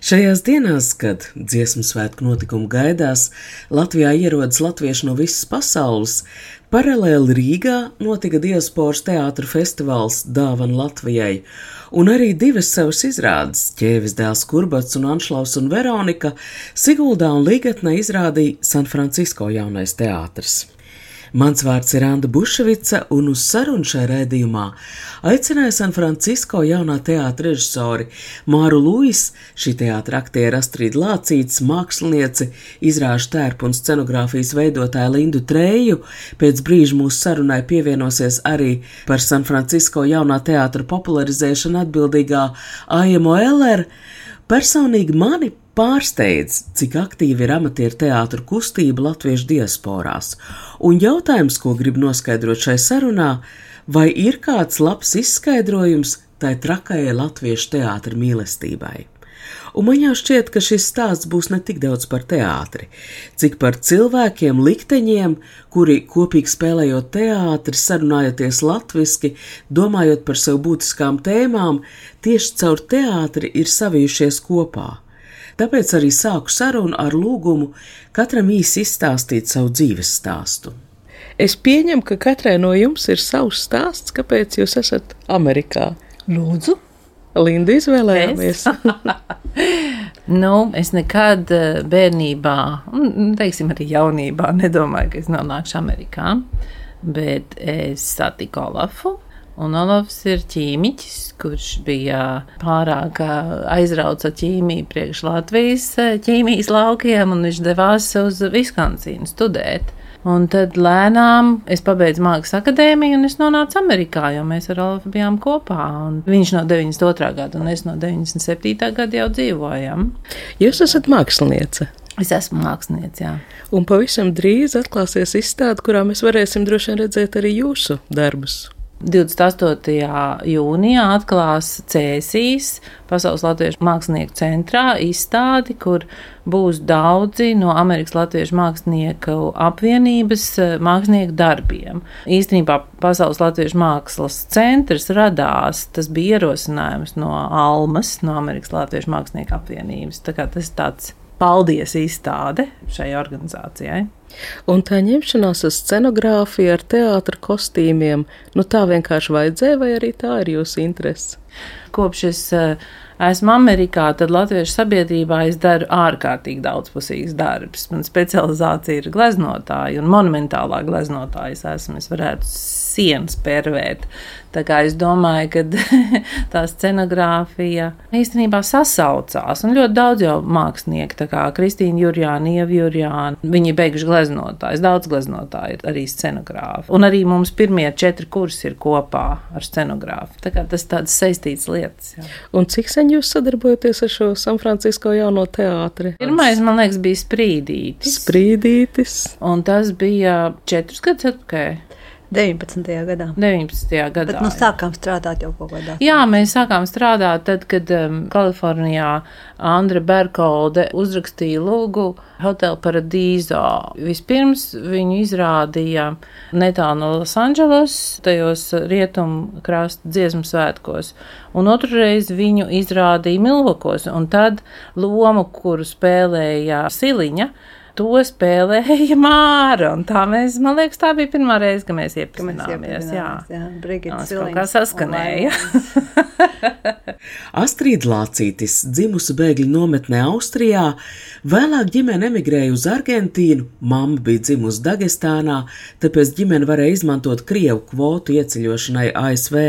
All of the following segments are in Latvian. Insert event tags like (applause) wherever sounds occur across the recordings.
Šajās dienās, kad dziesmu svētku notikumu gaidās, Latvijā ierodas latvieši no visas pasaules, paralēli Rīgā notika diasporas teātra festivāls Dāvana Latvijai, un arī divas savas izrādes - ķēvis dēls Kurbats un Anšlaus un Veronika Siguldā un Līgatnē izrādīja San Francisco jaunais teātris. Mans vārds ir Anna Bušvica, un uz sarunu šajā rēdījumā aicināja San Francisco jaunā teātra režisori Māru Luis, šī teātra aktiera Astrid Lācīts, mākslinieci, izrāžu tērpu un scenogrāfijas veidotāja Lindu Treju. Pēc brīža mūsu sarunai pievienosies arī par San Francisco jaunā teātra popularizēšanu atbildīgā Aimo Eller. Personīgi mani pārsteidz, cik aktīvi ir amatieru teātru kustība latviešu diasporās, un jautājums, ko gribu noskaidrot šai sarunā, vai ir kāds labs izskaidrojums tai trakajai latviešu teātra mīlestībai. Un man jau šķiet, ka šis stāsts būs ne tik daudz par teātri, cik par cilvēkiem, likteņiem, kuri kopīgi spēlējot teātri, sarunājoties latviski, domājot par sev būtiskām tēmām, tieši caur teātri ir savijušies kopā. Tāpēc arī sāku sarunu ar lūgumu katram īsi izstāstīt savu dzīves stāstu. Es pieņemu, ka katrai no jums ir savs stāsts, kāpēc jūs esat Amerikā. Lūdzu, Linda izvēlējāmies. (laughs) nu, es nekad eh, bērnībā, un teiksim, arī jaunībā, nedomāju, ka es nonākšu Amerikā. Bet es satiku Olafu. Un Olafs ir ķīmiķis, kurš bija pārāk aizrauts ar ķīmiju priekš Latvijas ķīmijas laukiem, un viņš devās uz Viskansīnu studēt. Un tad lēnām es pabeidzu mākslas akadēmiju, un es nonācu Amerikā, jo mēs ar Olafu bijām kopā. Viņš no 92. gada, un es no 97. gada jau dzīvojam. Jūs esat māksliniece. Es esmu māksliniece, jā. Un pavisam drīz atklāsies izstāde, kurā mēs varēsim droši vien redzēt arī jūsu darbus. 28. jūnijā atklās Cēsīs, Pasaules Latviešu mākslinieku centrā, izstādi, kur būs daudzi no Amerikas Latviešu mākslinieku apvienības eh, mākslinieku darbiem. Īstenībā Pasaules Latviešu mākslas centrs radās, tas bija ierosinājums no Almas, no Amerikas Latviešu mākslinieku apvienības. Tā kā tas ir tāds paldies izstāde šai organizācijai. Un tā ņemšanās ar scenogrāfiju, ar teātra kostīmiem, nu tā vienkārši vajadzēja, vai arī tā ir jūsu interese? Kopš es uh, esmu Amerikā, tad Latviešu sabiedrībā es daru ārkārtīgi daudzpusīgs darbs. Man specializācija ir gleznotāja un monumentālā gleznotāja. Es esmu, es varētu sienas pervēt. Tā kā es domāju, ka (laughs) tā scenogrāfija īstenībā sasaucās. Un ļoti daudz jau mākslinieki, tā kā Kristīna Jurjāna, Ieva Jurjāna, viņi ir beiguši gleznotājs, daudz gleznotāji ir arī scenogrāfi. Un arī mums pirmie četri kursi ir kopā ar scenogrāfu. Tā kā tas tādas saistītas lietas. Jā. Un cik sen jūs sadarbojaties ar šo San Francisco jauno teātri? Pirmais, man liekas, bija sprīdītis. Sprīdītis. Un tas bija četrus gadus atpakaļ. 19. gadā. 19. gadā. Bet, nu, sākām strādāt jau kaut kādā. Jā, mēs sākām strādāt tad, kad um, Kalifornijā Andra Berkolde uzrakstīja lūgu Hotel Paradīzo. Vispirms viņu izrādīja netālu no Losandželos, tajos rietumu krasta dziesmu svētkos, un otru reizi viņu izrādīja Milvokos, un tad lomu, kuru spēlēja Siliņa, to spēlēja Māra. Tā mēs, man liekas, tā bija pirmā reize, kad mēs iepazināmies. Jā, jā Brigita kā saskanēja. (laughs) Astrid Lācītis, dzimusi bēgļu nometnē Austrijā, vēlāk ģimene emigrēja uz Argentīnu, mamma bija dzimusi Dagestānā, tāpēc ģimene varēja izmantot Krievu kvotu ieceļošanai ASV.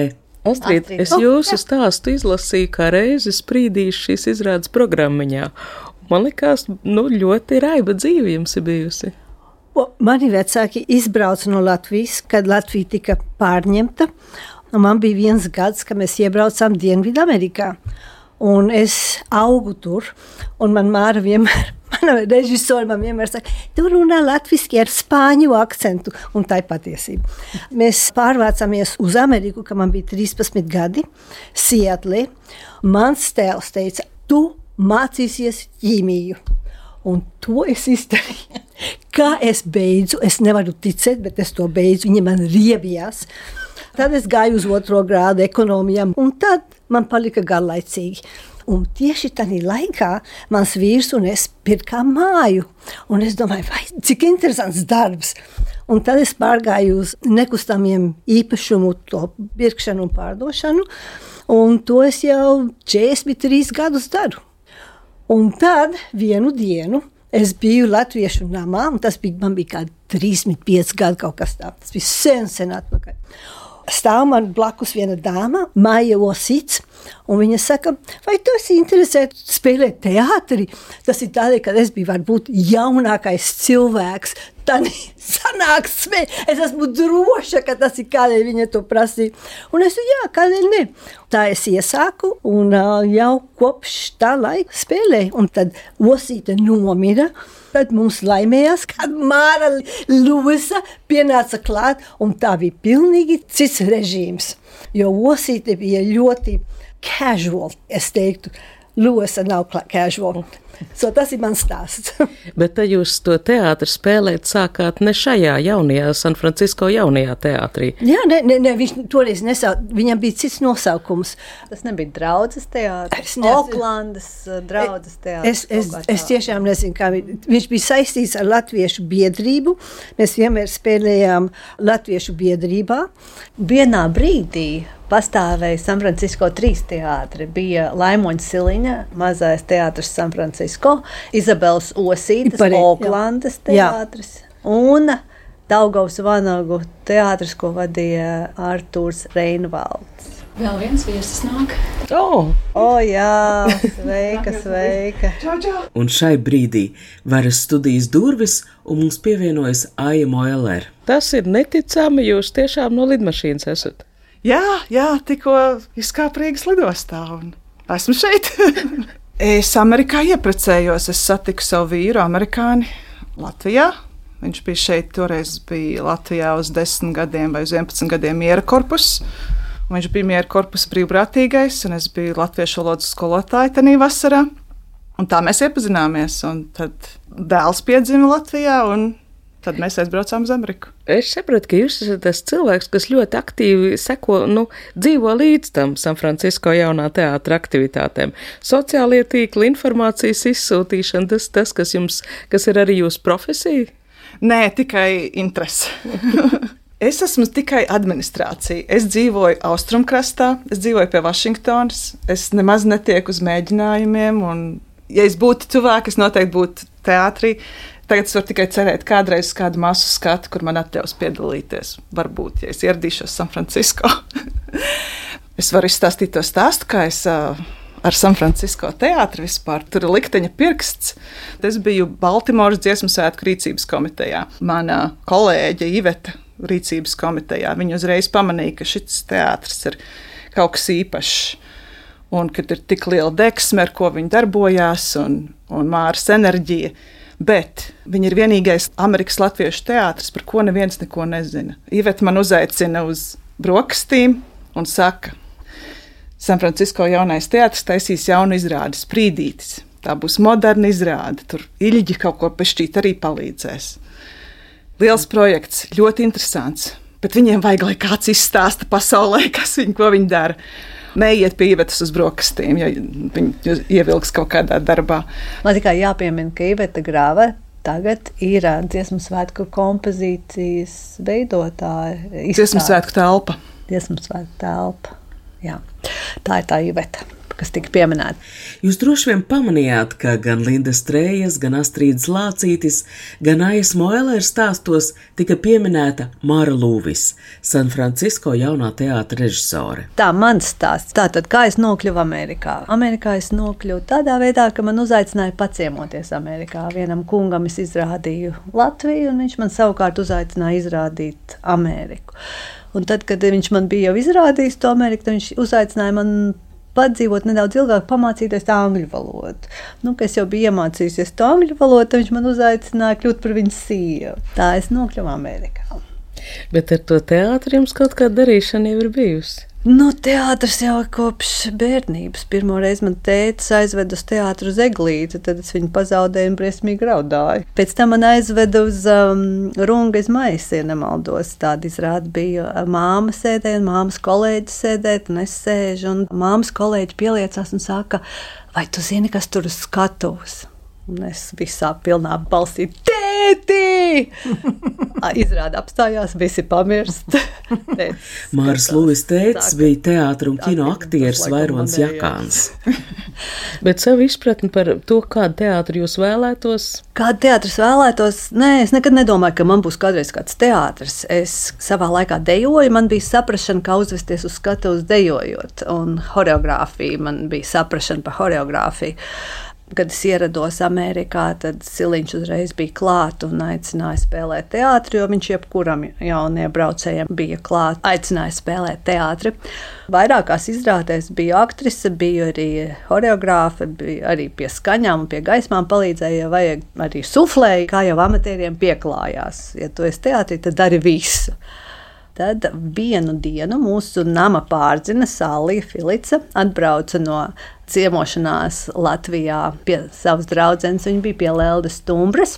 Astrid, Astrid. es jūsu stāstu izlasīju kā reizi sprīdīšu šīs izrādes programmiņā. Man liekas, nu, ļoti raiba dzīve jums ir bijusi. Mani vecāki izbrauca no Latvijas, kad Latvija tika pārņemta. Un man bija viens gads, kad mēs iebraucām Dienvidamerikā. Un es augu tur, un man māra vienmēr (laughs) mana režisora man vienmēr saka, tu runā latviešu ar spāņu akcentu, un tā ir patiesība. Mēs pārvācāmies uz Ameriku, kad man bija 13 gadi, Sietlī. Mans tēls teica, tu mācīsies ķīmiju. Un to es izdarīju. (laughs) Kā es beidzu, es nevaru ticēt, bet es to beidzu. Viņa man riebjās. Tad es gāju uz otro grādu ekonomijā, un tad man palika garlaicīgi. Un tieši tajā laikā mans vīrs un es pirkām māju. Un es domāju, vai, cik interesants darbs. Un tad es pārgāju uz nekustamiem īpašumu, to pirkšanu un pārdošanu. Un to es jau 43 gadus daru. Un tad vienu dienu es biju Latviešu namā, un tas bija, man bija kādi 35 gadi, kaut kas tāds. Tas bija sen, sen atpakaļ stāv man blakus viena dāma, Maija Osits. Viņa saka, vai tu esi interesēta spēlēt teātrī? Tas ir tādēļ, ka es biju varbūt jaunākais cilvēks. Tad (laughs) sanāksmē es esmu droša, ka tas ir kādēļ viņa to prasīja. Un es teicu, jā, kādēļ ne? Tā es iesāku un jau kopš tā laika spēlēju. Un tad Osīte nomira. Tad mums laimējās, kad Māra Lūisa pienāca klāt, un tā bija pilnīgi cits režīms. Jo Osīte bija ļoti casual estate. Lewis and now casual. So tas ir mans stāsts. (laughs) Bet tad jūs to teātris spēlēt sākāt ne šajā jaunajā, San Francisco jaunajā teātrī. Jā, ne, ne, ne viņš toreiz nesauc, viņam bija cits nosaukums. Tas nebija draudzes teātris, Oklandas uh, draudzes teātris. Es, es, es tiešām nezinu, kā viņš, viņš bija saistīts ar Latviešu biedrību. Mēs vienmēr spēlējām Latviešu biedrībā. Vienā brīdī pastāvēja San Francisco trīs teātri. Bija Laimoņa Siliņa, mazais teātris San Francisco, Izabels Osītas, Oklandas teātris jā. un Daugavs Vanagu teātris, ko vadīja Artūrs Reinvalds. Vēl viens viesis nāk. Oh. oh, jā, sveika, sveika. un šai brīdī varas studijas durvis, un mums pievienojas Aija Moeller. Tas ir neticami, jūs tiešām no lidmašīnas esat. Jā, jā tikko izkāpu Rīgas lidostā un esmu šeit. (laughs) es Amerikā ieprecējos, es satiku savu vīru, amerikāni, Latvijā. Viņš bija šeit, toreiz bija Latvijā uz 10 gadiem vai 11 gadiem miera korpus. Viņš bija miera korpusa brīvprātīgais, un es biju latviešu valodas skolotāja tajā vasarā. Un tā mēs iepazināmies. Tad dēls piedzima Latvijā, un Tad mēs aizbraucām uz Ameriku. Es saprotu, ka jūs esat tas cilvēks, kas ļoti aktīvi seko, nu, dzīvo līdz tam San Francisco jaunā teātra aktivitātēm. Sociālie tīkli, informācijas izsūtīšana, tas, tas kas, jums, kas ir arī jūsu profesija? Nē, tikai interese. (laughs) es esmu tikai administrācija. Es dzīvoju austrumkrastā, es dzīvoju pie Vašingtonas, es nemaz netieku uz mēģinājumiem. Un, ja es būtu tuvāk, es noteikti būtu teātrī. Tagad es varu tikai cerēt, kādreiz kādu masu skatu, kur man atļaus piedalīties. Varbūt, ja es ieradīšos San Francisco. (laughs) es varu izstāstīt to stāstu, kā es uh, ar San Francisco teātri vispār. Tur ir likteņa pirksts. Es biju Baltimoras dziesmu svētku rīcības komitejā. Mana kolēģe Iveta rīcības komitejā. Viņa uzreiz pamanīja, ka šis teātris ir kaut kas īpašs. Un kad ir tik liela deksme, ar ko viņi darbojās, un, un māras enerģija, Bet viņi ir vienīgais Amerikas latviešu teātris, par ko neviens neko nezina. Iveta man uzaicina uz brokastīm un saka, San Francisco jaunais teātris taisīs jaunu izrādi, sprīdītis. Tā būs moderna izrāde. Tur īļģi kaut ko pešķīt arī palīdzēs. Liels projekts, ļoti interesants. Bet viņiem vajag, lai kāds izstāsta pasaulē, kas viņi, viņi dara neiet pie ievetas uz brokastīm, ja viņi ievilks kaut kādā darbā. Man tikai jāpiemina, ka Iveta Grāve tagad ir dziesmu svētku kompozīcijas veidotāja. Dziesmu svētku telpa. Dziesmu svētku telpa. Jā. Tā ir tā Iveta kas tika pieminēta. Jūs droši vien pamanījāt, ka gan Linda Strējas, gan Astrīdas Lācītis, gan Aijas Moelēra stāstos tika pieminēta Māra Lūvis, San Francisco jaunā teātra režisore. Tā mans stāsts. Tātad, kā es nokļuvu Amerikā? Amerikā es nokļuvu tādā veidā, ka man uzaicināja paciemoties Amerikā. Vienam kungam es izrādīju Latviju, un viņš man savukārt uzaicināja izrādīt Ameriku. Un tad, kad viņš man bija jau izrādījis to Ameriku, viņš uzaicināja man padzīvot nedaudz ilgāk, pamācīties angļu valodu. Nu, es jau biju iemācījusies to angļu valodu, viņš man uzaicināja kļūt par viņas sievu. Tā es nokļuvu Amerikā. Bet ar to teātri jums kaut kāda darīšana jau ir bijusi. Nu, teātris jau kopš bērnības. Pirmā reize man tēvs aizveda uz teātru uz eglīti, tad es viņu pazaudēju un briesmīgi raudāju. Pēc tam man aizveda uz um, rungas maisu, ja nemaldos. Tāda izrāda bija māma sēdēja un māmas kolēģis sēdēja, un es sēžu, un māmas kolēģi pieliecās un saka, vai tu zini, kas tur uz skatuves? Un es visā pilnā balsī tēti! (laughs) Izrāda apstājās, visi pamirst. Mārs Lūis tēts bija teātra un kino aktieris Vairons Jakāns. (laughs) Bet savu izpratni par to, kādu teātru jūs vēlētos? Kādu teātris vēlētos? Nē, es nekad nedomāju, ka man būs kādreiz kāds teātris. Es savā laikā dejoju, man bija saprašana, kā uzvesties uz skatuves dejojot, un horeogrāfija man bija saprašana par horeogrāfiju. Kad es ierados Amerikā, tad Siliņš uzreiz bija klāts un aicināja spēlēt teātri, jo viņš jebkuram jauniebraucējam bija klāts, aicināja spēlēt teātri. Vairākās izrādēs biju aktrise, biju arī choreogrāfe, biju arī pie skaņām un pie gaismām palīdzēja, ja vajag arī suflēji, kā jau amatieriem pieklājās. Ja tu esi teātrī, tad dari visu. Tad vienu dienu mūsu nama pārdzina Sālija Filica atbrauca no ciemošanās Latvijā pie savas draudzenes. Viņa bija pie Leldes Stumbras.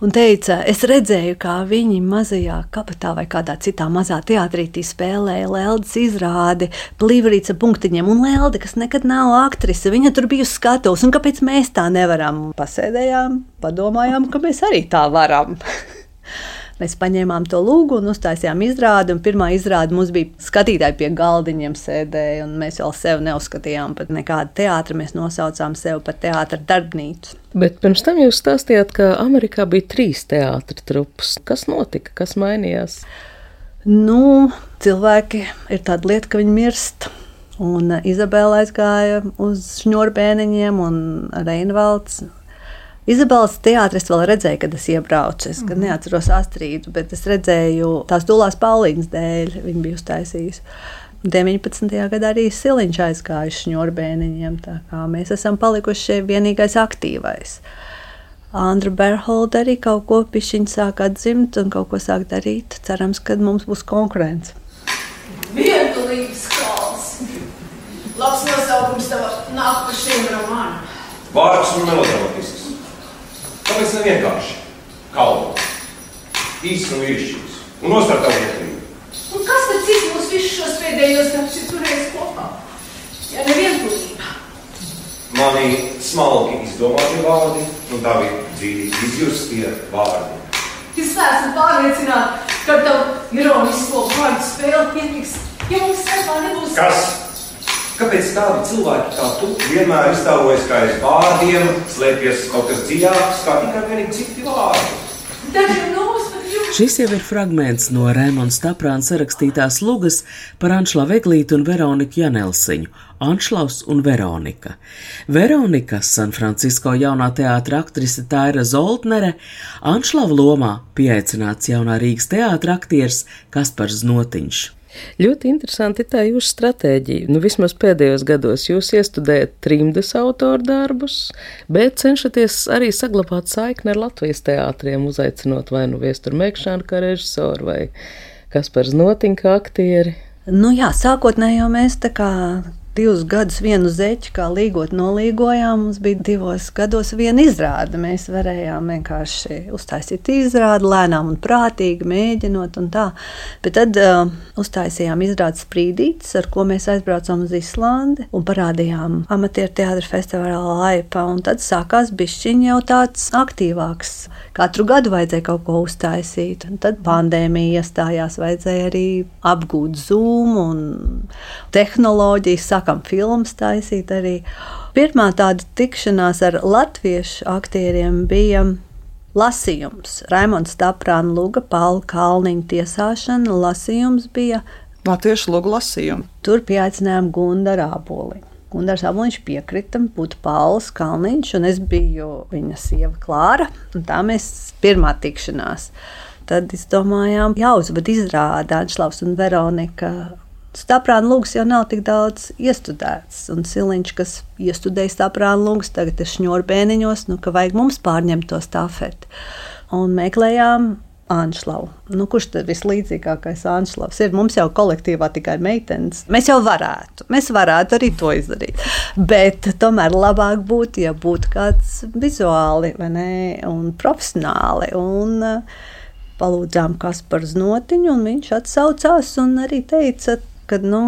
Un teica, es redzēju, kā viņi mazajā kabatā vai kādā citā mazā teātrītī spēlēja Leldas izrādi, plīvrīca punktiņiem, un Lelde, kas nekad nav aktrise, viņa tur bija uz skatuves, un kāpēc mēs tā nevaram? Pasēdējām, padomājām, ka mēs arī tā varam. (laughs) Mēs paņēmām to lūgu un uztaisījām izrādi. Un pirmā izrāde mums bija skatītāji pie galdiņiem sēdēja, un mēs vēl sevi neuzskatījām par nekādu teātri. Mēs nosaucām sevi par teātra darbnīcu. Bet pirms tam jūs stāstījāt, ka Amerikā bija trīs teātris trupas. Kas notika? Kas mainījās? Nu, cilvēki ir tāda lieta, ka viņi mirst. Un Izabela aizgāja uz šņurbēniņiem, un Reinvalds Izabelas teātris vēl redzēju, kad es iebraucu. Es mm. neatceros Astrīdu, bet es redzēju tās dulās Paulīnas dēļ. Viņa bija uztaisījusi. 19. gadā arī Siliņš aizgāja šņurbēniņiem. Mēs esam palikuši šeit vienīgais aktīvais. Andra Berholda arī kaut ko pišķiņu sāk atzimt un kaut ko sāk darīt. Cerams, ka mums būs konkurence. Vientulības kalns. Labs nosaukums tev nāk pa šiem romāniem. Vārds un melodramatiski. Tāpēc ne vienkārši kalnu, īsts un vīrišķīgs un nostartavu neklību. Un kas tad cits mūs visus šos pēdējos gadus ir turējis kopā? Ja nevienpilnība. Mani smalki izdomāti vārdi un tavi dzīvi izjustie vārdi. Es neesmu pārliecināta, ka tavu ironisko vārdu spēli pietiks, ja mums starpā nebūs... Kas? Kāpēc tādi cilvēki kā tu vienmēr iztēlojas kā aiz vārdiem, slēpjas kaut kas dziļāks, kā tikai vienīgi citi vārdi? Šis jau ir fragments no Rēmons Taprāna sarakstītās lugas par Anšlavu Eglītu un Veroniku Janelsiņu - Anšlaus un Veronika. Veronika, San Francisco jaunā teātra aktrise Taira Zoltnere, Anšlava lomā pieaicināts jaunā Rīgas teātra aktieris Kaspars Notiņš. Ļoti interesanti tā jūsu stratēģija. Nu, vismaz pēdējos gados jūs iestudējat trimdas autoru darbus, bet cenšaties arī saglabāt saikni ar Latvijas teātriem, uzaicinot vai nu viesturu Mekšānu kā režisoru vai Kaspars Notiņu kā aktieri. Nu jā, sākotnēji jau mēs tā kā divus gadus vienu zeķu, kā līgot nolīgojām. Mums bija divos gados viena izrāde. Mēs varējām vienkārši uztaisīt izrādi, lēnām un prātīgi mēģinot un tā. Bet tad uh, uztaisījām izrādi sprīdītes, ar ko mēs aizbraucām uz Islandi un parādījām amatieru teātra festivālā Laipa. Un tad sākās bišķiņi jau tāds aktīvāks. Katru gadu vajadzēja kaut ko uztaisīt. Un tad pandēmija iestājās, vajadzēja arī apgūt Zoom un tehnoloģijas sākām filmas taisīt arī. Pirmā tāda tikšanās ar latviešu aktieriem bija lasījums. Raimons Taprāna Luga, Paula Kalniņa tiesāšana, lasījums bija Latviešu lūgu lasījumu. Tur pieaicinājām Gundaru Āboliņu. Gundars Aboliņš piekrita būt Pauls Kalniņš, un es biju viņa sieva Klāra. Tā mēs pirmā tikšanās. Tad izdomājām, jāuzved izrāda Anšlavs un Veronika Staprāna lūgas jau nav tik daudz iestudēts, un Siliņš, kas iestudēja staprāna lūgas, tagad ir šņurbēniņos, nu, ka vajag mums pārņemt to stafeti. Un meklējām Anšlavu. Nu, kurš tad vislīdzīgākais Anšlavs ir? Mums jau kolektīvā tikai meitenes. Mēs jau varētu, mēs varētu arī to izdarīt. Bet tomēr labāk būtu, ja būtu kāds vizuāli ne, un profesionāli. Un, uh, palūdzām Kasparu Znotiņu, un viņš atsaucās un arī teica, ka, nu,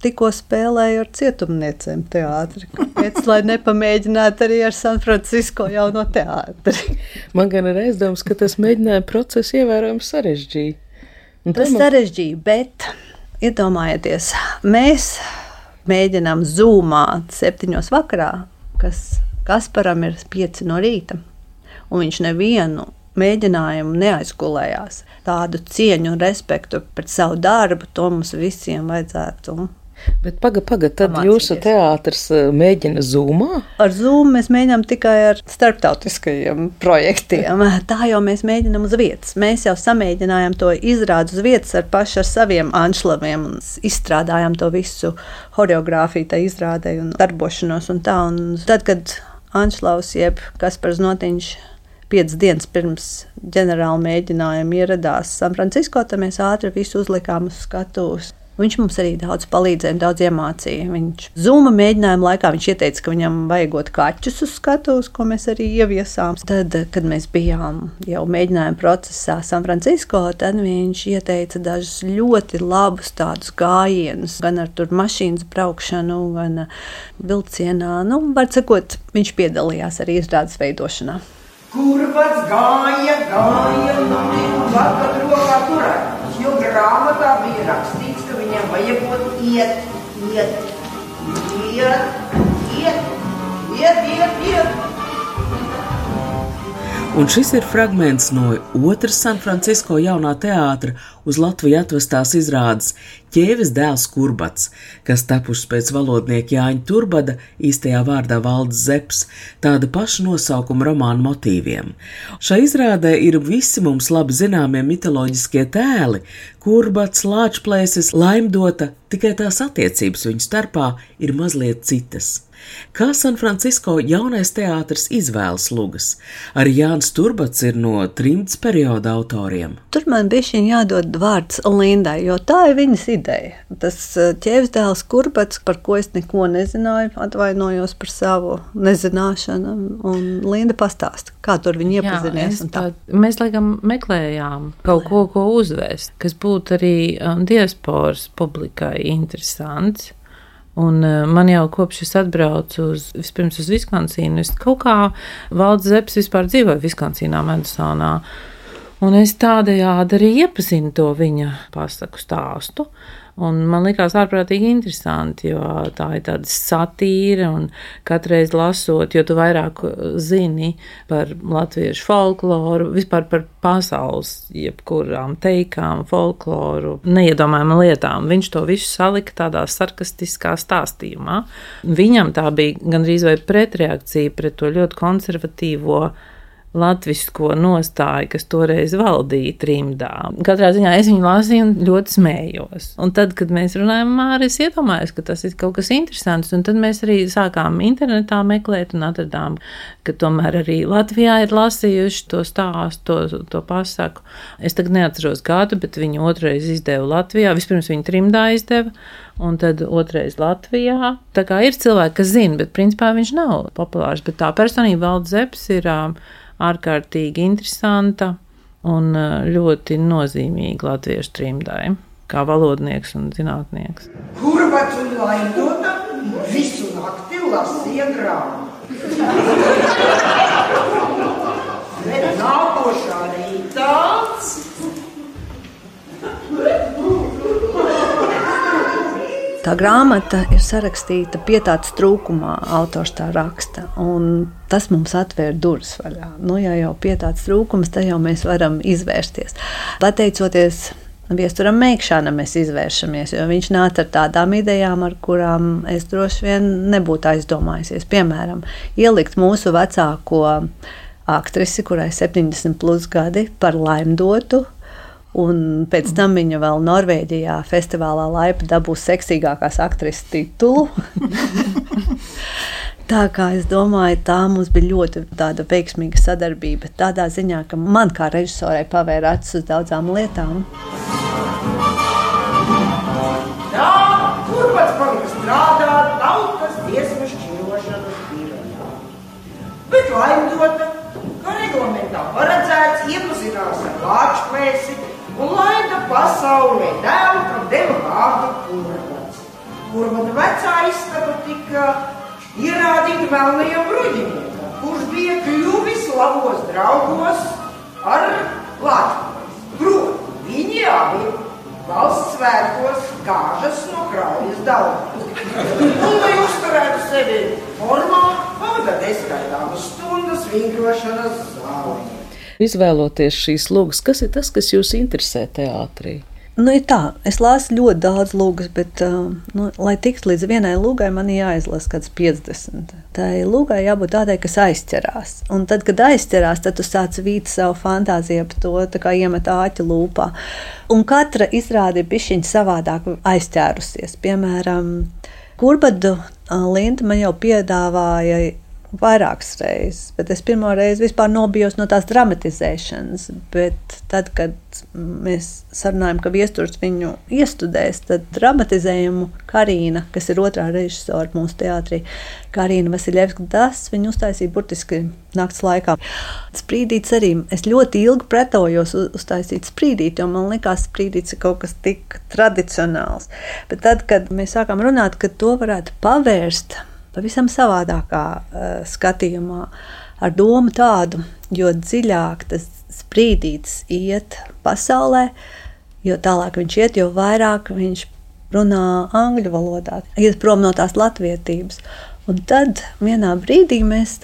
tikko spēlēju ar cietumniecēm teātri. Kāpēc lai nepamēģinātu arī ar San Francisco jauno teātri? Man gan ir aizdoms, ka tas mēģinājuma process ievērojami sarežģīja. Tas man... sarežģīja, bet iedomājieties, mēs mēģinām zūmāt septiņos vakarā, kas Kasparam ir pieci no rīta, un viņš nevienu mēģinājumu neaizgulējās. Tādu cieņu un respektu pret savu darbu, to mums visiem vajadzētu Bet pagaidi, pagaidi, tad Pamācīties. jūsu teātris eh, mēģina zūmā? Ar zūmu mēs mēģinām tikai ar starptautiskajiem projektiem. (laughs) Tā jau mēs mēģinām uz vietas. Mēs jau samēģinājām to izrādu uz vietas ar pašu ar saviem anšlaviem un izstrādājām to visu horeogrāfiju, tā izrādē un darbošanos un tā. Un tad, kad Anšlaus jeb Kaspars Notiņš piecas dienas pirms ģenerāla mēģinājuma ieradās San Francisco, tad mēs ātri visu uzlikām uz skatuves. Viņš mums arī daudz palīdzēja, daudz iemācīja. Viņš zūma mēģinājuma laikā viņš ieteica, ka viņam vajagot kaķus uz skatuves, ko mēs arī ieviesām. Tad, kad mēs bijām jau mēģinājuma procesā San Francisco, tad viņš ieteica dažus ļoti labus tādus gājienus, gan ar mašīnas braukšanu, gan vilcienā. Nu, var sakot, viņš piedalījās arī izrādes veidošanā. Kur pats gāja, gāja, nu viņu vakar rokā turēt, jo grāmatā bija rakstīts, ka viņam vajag būt iet, iet, iet, iet, iet, iet, iet. Un šis ir fragments no otras San Francisco jaunā teātra uz Latviju atvestās izrādes Ķēvis dēls Kurbats, kas tapušas pēc valodnieka Jāņa Turbada, īstajā vārdā Valdes Zeps, tāda paša nosaukuma romāna motīviem. Šai izrādē ir visi mums labi zināmie mitoloģiskie tēli, Kurbats, Lāčplēsis, Laimdota, tikai tās attiecības viņu starpā ir mazliet citas. Kā San Francisco jaunais teātris izvēlas lugas? Arī Jānis Turbats ir no trimds perioda autoriem. Tur man bija jādod vārds Lindai, jo tā ir viņas ideja. Tas eh, ķēvis dēls Kurbats, par ko es neko nezināju, atvainojos par savu nezināšanu, un Linda pastāsta, kā tur viņi iepazinies. Jā, tā. Tā, mēs laikam meklējām kaut ko, ko uzvēst, kas būtu arī um, diasporas publikai interesants. Un uh, man jau kopš es atbraucu uz, vispirms uz Viskonsīnu, es kaut kā valdes zeps vispār dzīvoju Viskonsīnā, Madisonā. Un es tādējādi arī iepazinu to viņa pasaku stāstu. Un man liekas, ārprātīgi interesanti, jo tā ir tāda satīra, un katreiz lasot, jo tu vairāk zini par latviešu folkloru, vispār par pasaules, jebkurām teikām, folkloru, neiedomājām lietām. Viņš to visu salika tādā sarkastiskā stāstījumā. Viņam tā bija gandrīz vai pretreakcija pret to ļoti konservatīvo latvisko nostāju, kas toreiz valdīja trimdā. Katrā ziņā es viņu lasīju un ļoti smējos. Un tad, kad mēs runājam, Māris iedomājās, ka tas ir kaut kas interesants, un tad mēs arī sākām internetā meklēt un atradām, ka tomēr arī Latvijā ir lasījuši to stāstu, to, to pasaku. Es tagad neatceros gadu, bet viņu otrais izdeva Latvijā. Vispirms viņa trimdā izdeva. Un tad otrais Latvijā. Tā kā ir cilvēki, kas zina, bet principā viņš nav populārs. Bet tā personība valdes zeps ir ārkārtīgi interesanta un uh, ļoti nozīmīga latviešu trimdai, kā valodnieks un zinātnieks. Kur pats un laidota visu nakti lasīja grāmatu? Bet nākošā rītā Tā grāmata ir sarakstīta pietāts trūkumā, autors tā raksta. Tas mums atvēra durvis vaļā. Nu, ja jau pietāts trūkums, tad jau mēs varam izvērsties. Pateicoties Viesturam Meikšanam mēs izvēršamies, jo viņš nāca ar tādām idejām, ar kurām es droši vien nebūtu aizdomājusies. Piemēram, ielikt mūsu vecāko aktrisi, kurai ir 70 plus gadi, par laimdotu Un pēc tam viņa vēl Norvēģijā festivālā laipa dabūs seksīgākās aktrises titulu. (laughs) Tā kā es domāju, tā mums bija ļoti tāda veiksmīga sadarbība. Tādā ziņā, ka man kā režisorai pavēra acis uz daudzām lietām. Tā, kur pats palika strādāt tautas dziesmu šķirošanas birojā. Bet laimdota, ka reglamentā paredzēts iepazinās ar lāčplēsi un laida pasaulē dēlu, kam deva vārdu Kurbats. Kurbata vecā istaba tika ierādīta melnajam bruģiniekam, kurš bija kļuvis labos draugos ar Latvijas. Proti, viņi abi valsts svētkos gāžas no kraujas daudz. Un, lai uzturētu sevi formā, pavada neskaitāmas stundas vingrošanas zālē. Izvēloties šīs lūgas, kas ir tas, kas jūs interesē teātrī? Nu, tā, es lasu ļoti daudz lūgas, bet, uh, nu, lai tiktu līdz vienai lūgai, man jāizlasa kaut kāds 50. Tā lūgai jābūt tādai, kas aizķerās. Un tad, kad aizķerās, tad tu sāc vīt savu fantāziju par to, kā iemet āķi lūpā. Un katra izrāde ir bišķiņa savādāk aizķērusies. Piemēram, Kurbadu uh, Linda man jau piedāvāja vairākas reizes, bet es pirmo reizi vispār nobijos no tās dramatizēšanas. Bet tad, kad mēs sarunājām, ka viesturs viņu iestudēs, tad dramatizējumu Karina, kas ir otrā režisora mūsu teātrī, Karina Vasiljevska, tas viņu uztaisīja burtiski naktas laikā. Sprīdīts arī, es ļoti ilgi pretojos uztaisīt sprīdīt, jo man likās, sprīdīts ir kaut kas tik tradicionāls. Bet tad, kad mēs sākām runāt, ka to varētu pavērst pavisam savādākā uh, skatījumā, ar domu tādu, jo dziļāk tas sprīdītis iet pasaulē, jo tālāk viņš iet, jo vairāk viņš runā angļu valodā, iet prom no tās latvietības. Un tad vienā brīdī mēs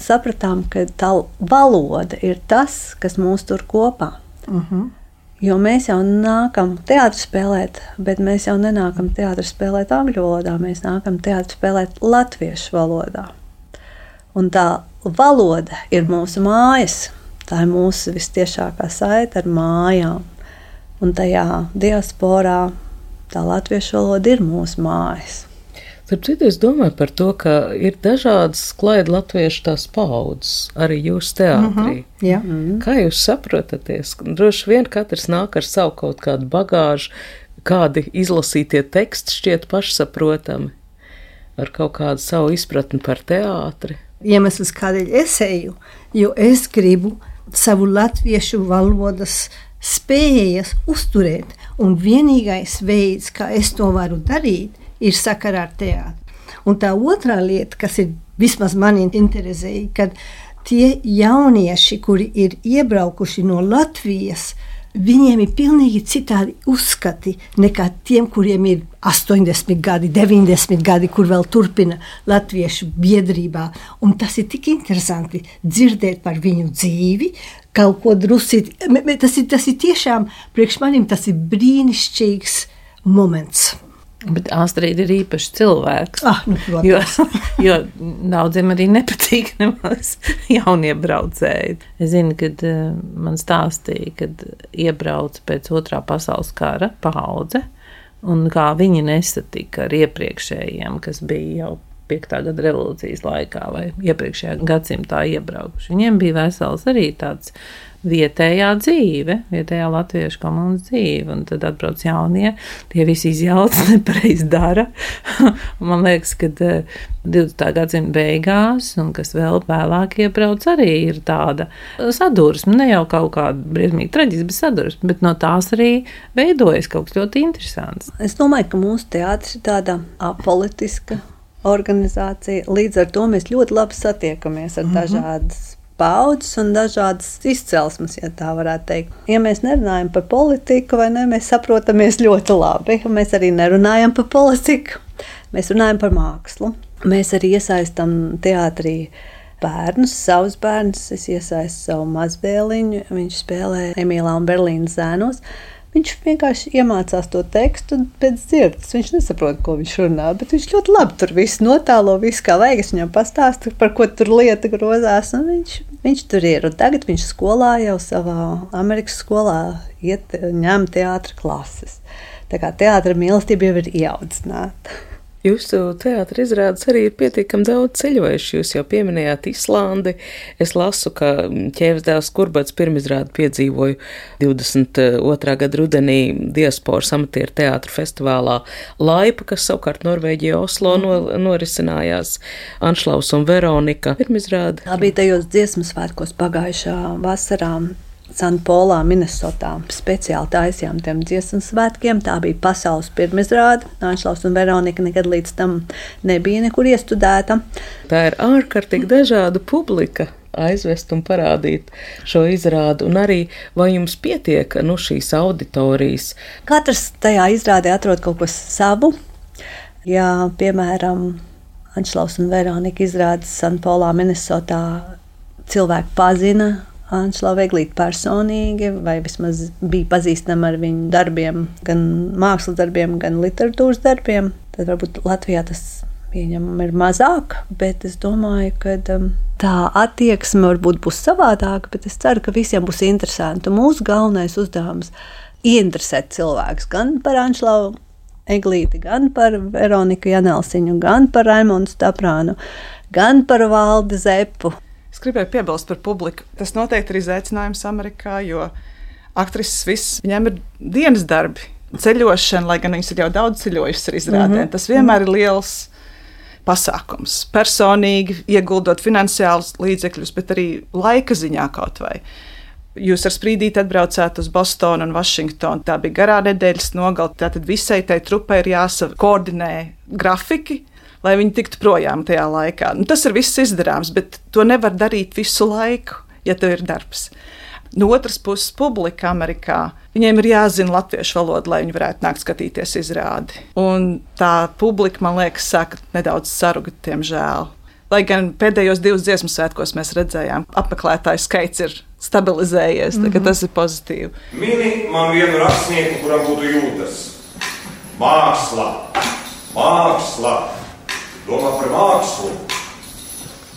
sapratām, ka tā valoda ir tas, kas mūs tur kopā. Uh mhm. -huh. Jo mēs jau nākam teātrī spēlēt, bet mēs jau nenākam teātrī spēlēt angļu valodā, mēs nākam teātrī spēlēt latviešu valodā. Un tā valoda ir mūsu mājas, tā ir mūsu vistiešākā saite ar mājām. Un tajā diasporā tā latviešu valoda ir mūsu mājas. Starp citu, es domāju par to, ka ir dažādas klaida latviešu tās paudzes, arī jūsu teātrī. Mm -hmm, jā. mm. Kā jūs saprotaties? Droši vien katrs nāk ar savu kaut kādu bagāžu, kādi izlasītie teksti šķiet pašsaprotami, ar kaut kādu savu izpratni par teātri. Iemesls, kādēļ es eju, jo es gribu savu latviešu valodas spējas uzturēt, un vienīgais veids, kā es to varu darīt, ir sakarā ar teātru. Un tā otrā lieta, kas ir vismaz mani interesēja, kad tie jaunieši, kuri ir iebraukuši no Latvijas, viņiem ir pilnīgi citādi uzskati nekā tiem, kuriem ir 80 gadi, 90 gadi, kur vēl turpina latviešu biedrībā. Un tas ir tik interesanti dzirdēt par viņu dzīvi, kaut ko drusīt. Tas ir, tas ir tiešām priekš manim tas ir brīnišķīgs moments. Bet Astrīda ir īpašs cilvēks. Ah, nu, jo, jo daudziem arī nepatīk (laughs) nemaz jauniebraucēji. Es zinu, kad uh, man stāstīja, kad iebrauca pēc otrā pasaules kara paudze, un kā viņi nesatika ar iepriekšējiem, kas bija jau 5. gada revolūcijas laikā vai iepriekšējā gadsimtā iebraukuši. Viņiem bija vesels arī tāds vietējā dzīve, vietējā latviešu komunas dzīve. Un tad atbrauc jaunie, tie visi izjauc, (laughs) nepareizi dara. Man liekas, ka 20. gadsimta beigās, un kas vēl vēlāk iebrauc, arī ir tāda sadursme, ne jau kaut kāda briesmīga traģiska, bet sadursme, bet no tās arī veidojas kaut kas ļoti interesants. Es domāju, ka mūsu teātris ir tāda apolitiska organizācija. Līdz ar to mēs ļoti labi satiekamies ar mm -hmm. dažādas paudzes un dažādas izcelsmes, ja tā varētu teikt. Ja mēs nerunājam par politiku, vai ne, mēs saprotamies ļoti labi. Mēs arī nerunājam par politiku, mēs runājam par mākslu. Mēs arī iesaistām teātrī bērnus, savus bērnus. Es iesaistu savu mazbēliņu, viņš spēlē Emīlā un Berlīnas zēnos. Viņš vienkārši iemācās to tekstu pēc dzirdes. Viņš nesaprot, ko viņš runā, bet viņš ļoti labi tur viss notālo, viss kā vajag. Es viņam pastāstu, par ko tur lieta grozās, viņš, viņš tur ir. Un tagad viņš skolā jau savā Amerikas skolā iet, ņem teātra klases. Tā kā teātra mīlestība jau ir ieaudzināta. Jūsu teātris izrādes arī ir pietiekami daudz ceļojuši. Jūs jau pieminējāt Islandi. Es lasu, ka ķēvesdēls Kurbats pirmizrādi piedzīvoju 22. gada rudenī diasporas amatieru teātra festivālā Laipa, kas savukārt Norvēģija Oslo no, norisinājās. Anšlaus un Veronika pirmizrādi. Tā bija tajos dziesmu svētkos pagājušā vasarā. Sanpolā, Minnesotā. Speciāli taisījām tiem dziesmu svētkiem. Tā bija pasaules pirmizrāde. Anšlaus un Veronika nekad līdz tam nebija nekur iestudēta. Tā ir ārkārtīgi dažāda publika aizvest un parādīt šo izrādi, un arī vai jums pietiek nu, šīs auditorijas. Katrs tajā izrādē atrod kaut ko savu. Ja, piemēram, Anšlaus un Veronika izrādes Sanpolā, Minnesotā, cilvēki pazina Anšlau Veglīti personīgi, vai vismaz bija pazīstama ar viņu darbiem, gan mākslas darbiem, gan literatūras darbiem. Tad varbūt Latvijā tas pieņemam ir mazāk, bet es domāju, ka um, tā attieksme varbūt būs savādāka, bet es ceru, ka visiem būs interesanti. Mūsu galvenais uzdevums ir ieinteresēt cilvēkus gan par Anšlau Eglīti, gan par Veroniku Janelsiņu, gan par Raimonu Staprānu, gan par Valdi Zepu. Es gribēju piebilst par publiku. Tas noteikti ir izaicinājums Amerikā, jo aktrises viss viņiem ir dienas darbi, ceļošana, lai gan viņas ir jau daudz ceļojušas ar izrādēm. Mm -hmm. Tas vienmēr ir liels pasākums. Personīgi ieguldot finansiālus līdzekļus, bet arī laika ziņā kaut vai. Jūs ar sprīdīti atbraucāt uz Bostonu un Vašingtonu. Tā bija garā nedēļas nogale. Tātad visai tai trupai ir jāsakoordinē grafiki, lai viņi tiktu projām tajā laikā. Nu, tas ir viss izdarāms, bet to nevar darīt visu laiku, ja tev ir darbs. No otras puses, publika Amerikā. Viņiem ir jāzina latviešu valoda, lai viņi varētu nākt skatīties izrādi. Un tā publika, man liekas, sāk nedaudz sarugt, diemžēl. Lai gan pēdējos divos dziesmu svētkos mēs redzējām, apmeklētāju skaits ir stabilizējies, mm -hmm. tas ir pozitīvi. Mini man vienu rakstnieku, kuram būtu jūtas. Māksla, māksla, domā par mākslu.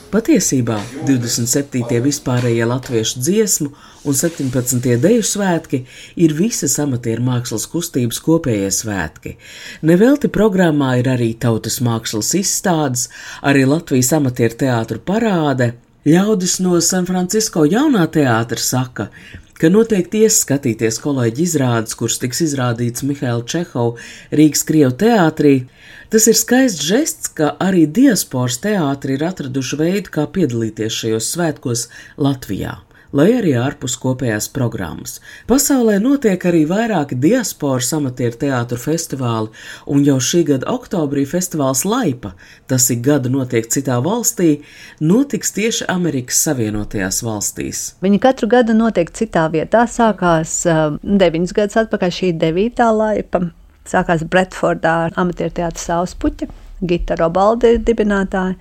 Patiesībā 27. vispārējie latviešu dziesmu un 17. deju svētki ir visas amatieru mākslas kustības kopējie svētki. Nevelti programmā ir arī tautas mākslas izstādes, arī Latvijas amatieru teātru parāde. Ļaudis no San Francisco jaunā teātra saka, ka noteikti ies skatīties kolēģi izrādes, kuras tiks izrādīts Mihaila Čehova Rīgas Krievu teātrī. Tas ir skaists žests, ka arī diasporas teātri ir atraduši veidu, kā piedalīties šajos svētkos Latvijā lai arī ārpus kopējās programmas. Pasaulē notiek arī vairāki diasporas amatieru teātru festivāli, un jau šī gada oktobrī festivāls Laipa, tas ik gadu notiek citā valstī, notiks tieši Amerikas Savienotajās valstīs. Viņi katru gadu notiek citā vietā, sākās uh, deviņus gadus atpakaļ šī devītā Laipa. Sākās Bretfordā amatieru teātru Sauspuķa, Gita Robaldi dibinātāja.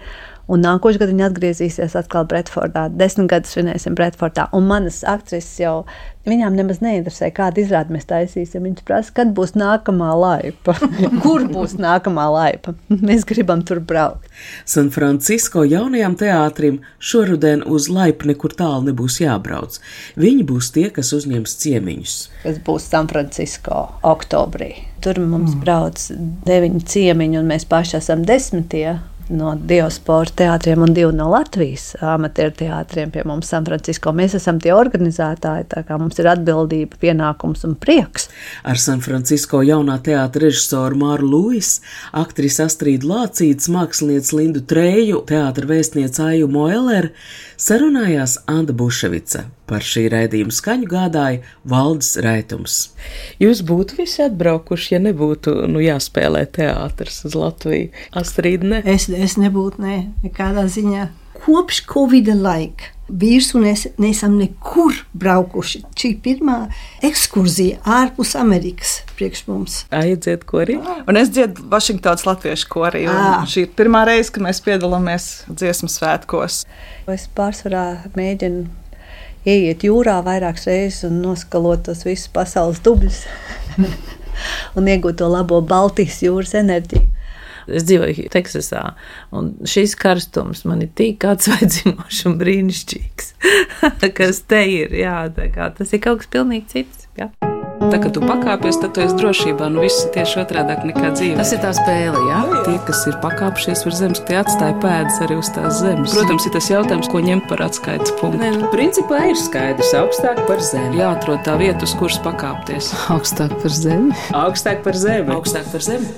Un nākošais gads viņa atgriezīsies atkal Bretfordā. Desmit gadus svinēsim Bretfordā. Un manas aktrises jau viņām nemaz neinteresē, kādu izrādi mēs taisīsim. Viņas prasa, kad būs nākamā laipa. (laughs) Kur būs nākamā laipa? Mēs gribam tur braukt. San Francisco jaunajam teātrim šoruden uz laipu nekur tālu nebūs jābrauc. Viņi būs tie, kas uzņems ciemiņus. Tas būs San Francisco oktobrī. Tur mums mm. brauc deviņi ciemiņi, un mēs paši esam desmitie no diasporas teātriem un divi no Latvijas amatieru teātriem pie mums San Francisco. Mēs esam tie organizētāji, tā kā mums ir atbildība, pienākums un prieks. Ar San Francisco jaunā teātra režisoru Māru Lūis, aktrisi Astrīdu Lācītas, mākslinieci Lindu Treju, teātra vēstniece Aju Moeller sarunājās Anda Buševica. Par šī raidījuma skaņu gādāja Valdis Raitums. Jūs būtu visi atbraukuši, ja nebūtu nu, jāspēlē teātris uz Latviju. Astrīd, ne? Es, es nebūtu, ne, nekādā ziņā. Kopš Covid laika vīrs un es neesam nekur braukuši. Šī pirmā ekskursija ārpus Amerikas priekš mums. Aiziet korī. Un es dziedu Vašingtonas latviešu korī. Šī ir pirmā reize, kad mēs piedalāmies dziesmu svētkos. Es pārsvarā mēģinu ieiet jūrā vairākas reizes un noskalot tos visus pasaules dubļus (laughs) un iegūt to labo Baltijas jūras enerģiju. Es dzīvoju Teksasā, un šis karstums man ir tik atsvaidzinošs un brīnišķīgs, (laughs) kas te ir. Jā, kā, tas ir kaut kas pilnīgi cits. Jā. Tā kā tu pakāpies, tad tu esi drošībā. Nu, viss ir tieši otrādi nekā dzīve. Tas ir tā spēle, jā. Tie, kas ir pakāpšies virs zemes, tie atstāja pēdas arī uz tās zemes. Protams, ir tas jautājums, ko ņemt par atskaites punktu. Nē, nu, principā ir skaidrs, augstāk par zemi. Jāatrod tā vieta, uz kuras pakāpties. Augstāk par zemi. Augstāk par zemi. Augstāk par zemi.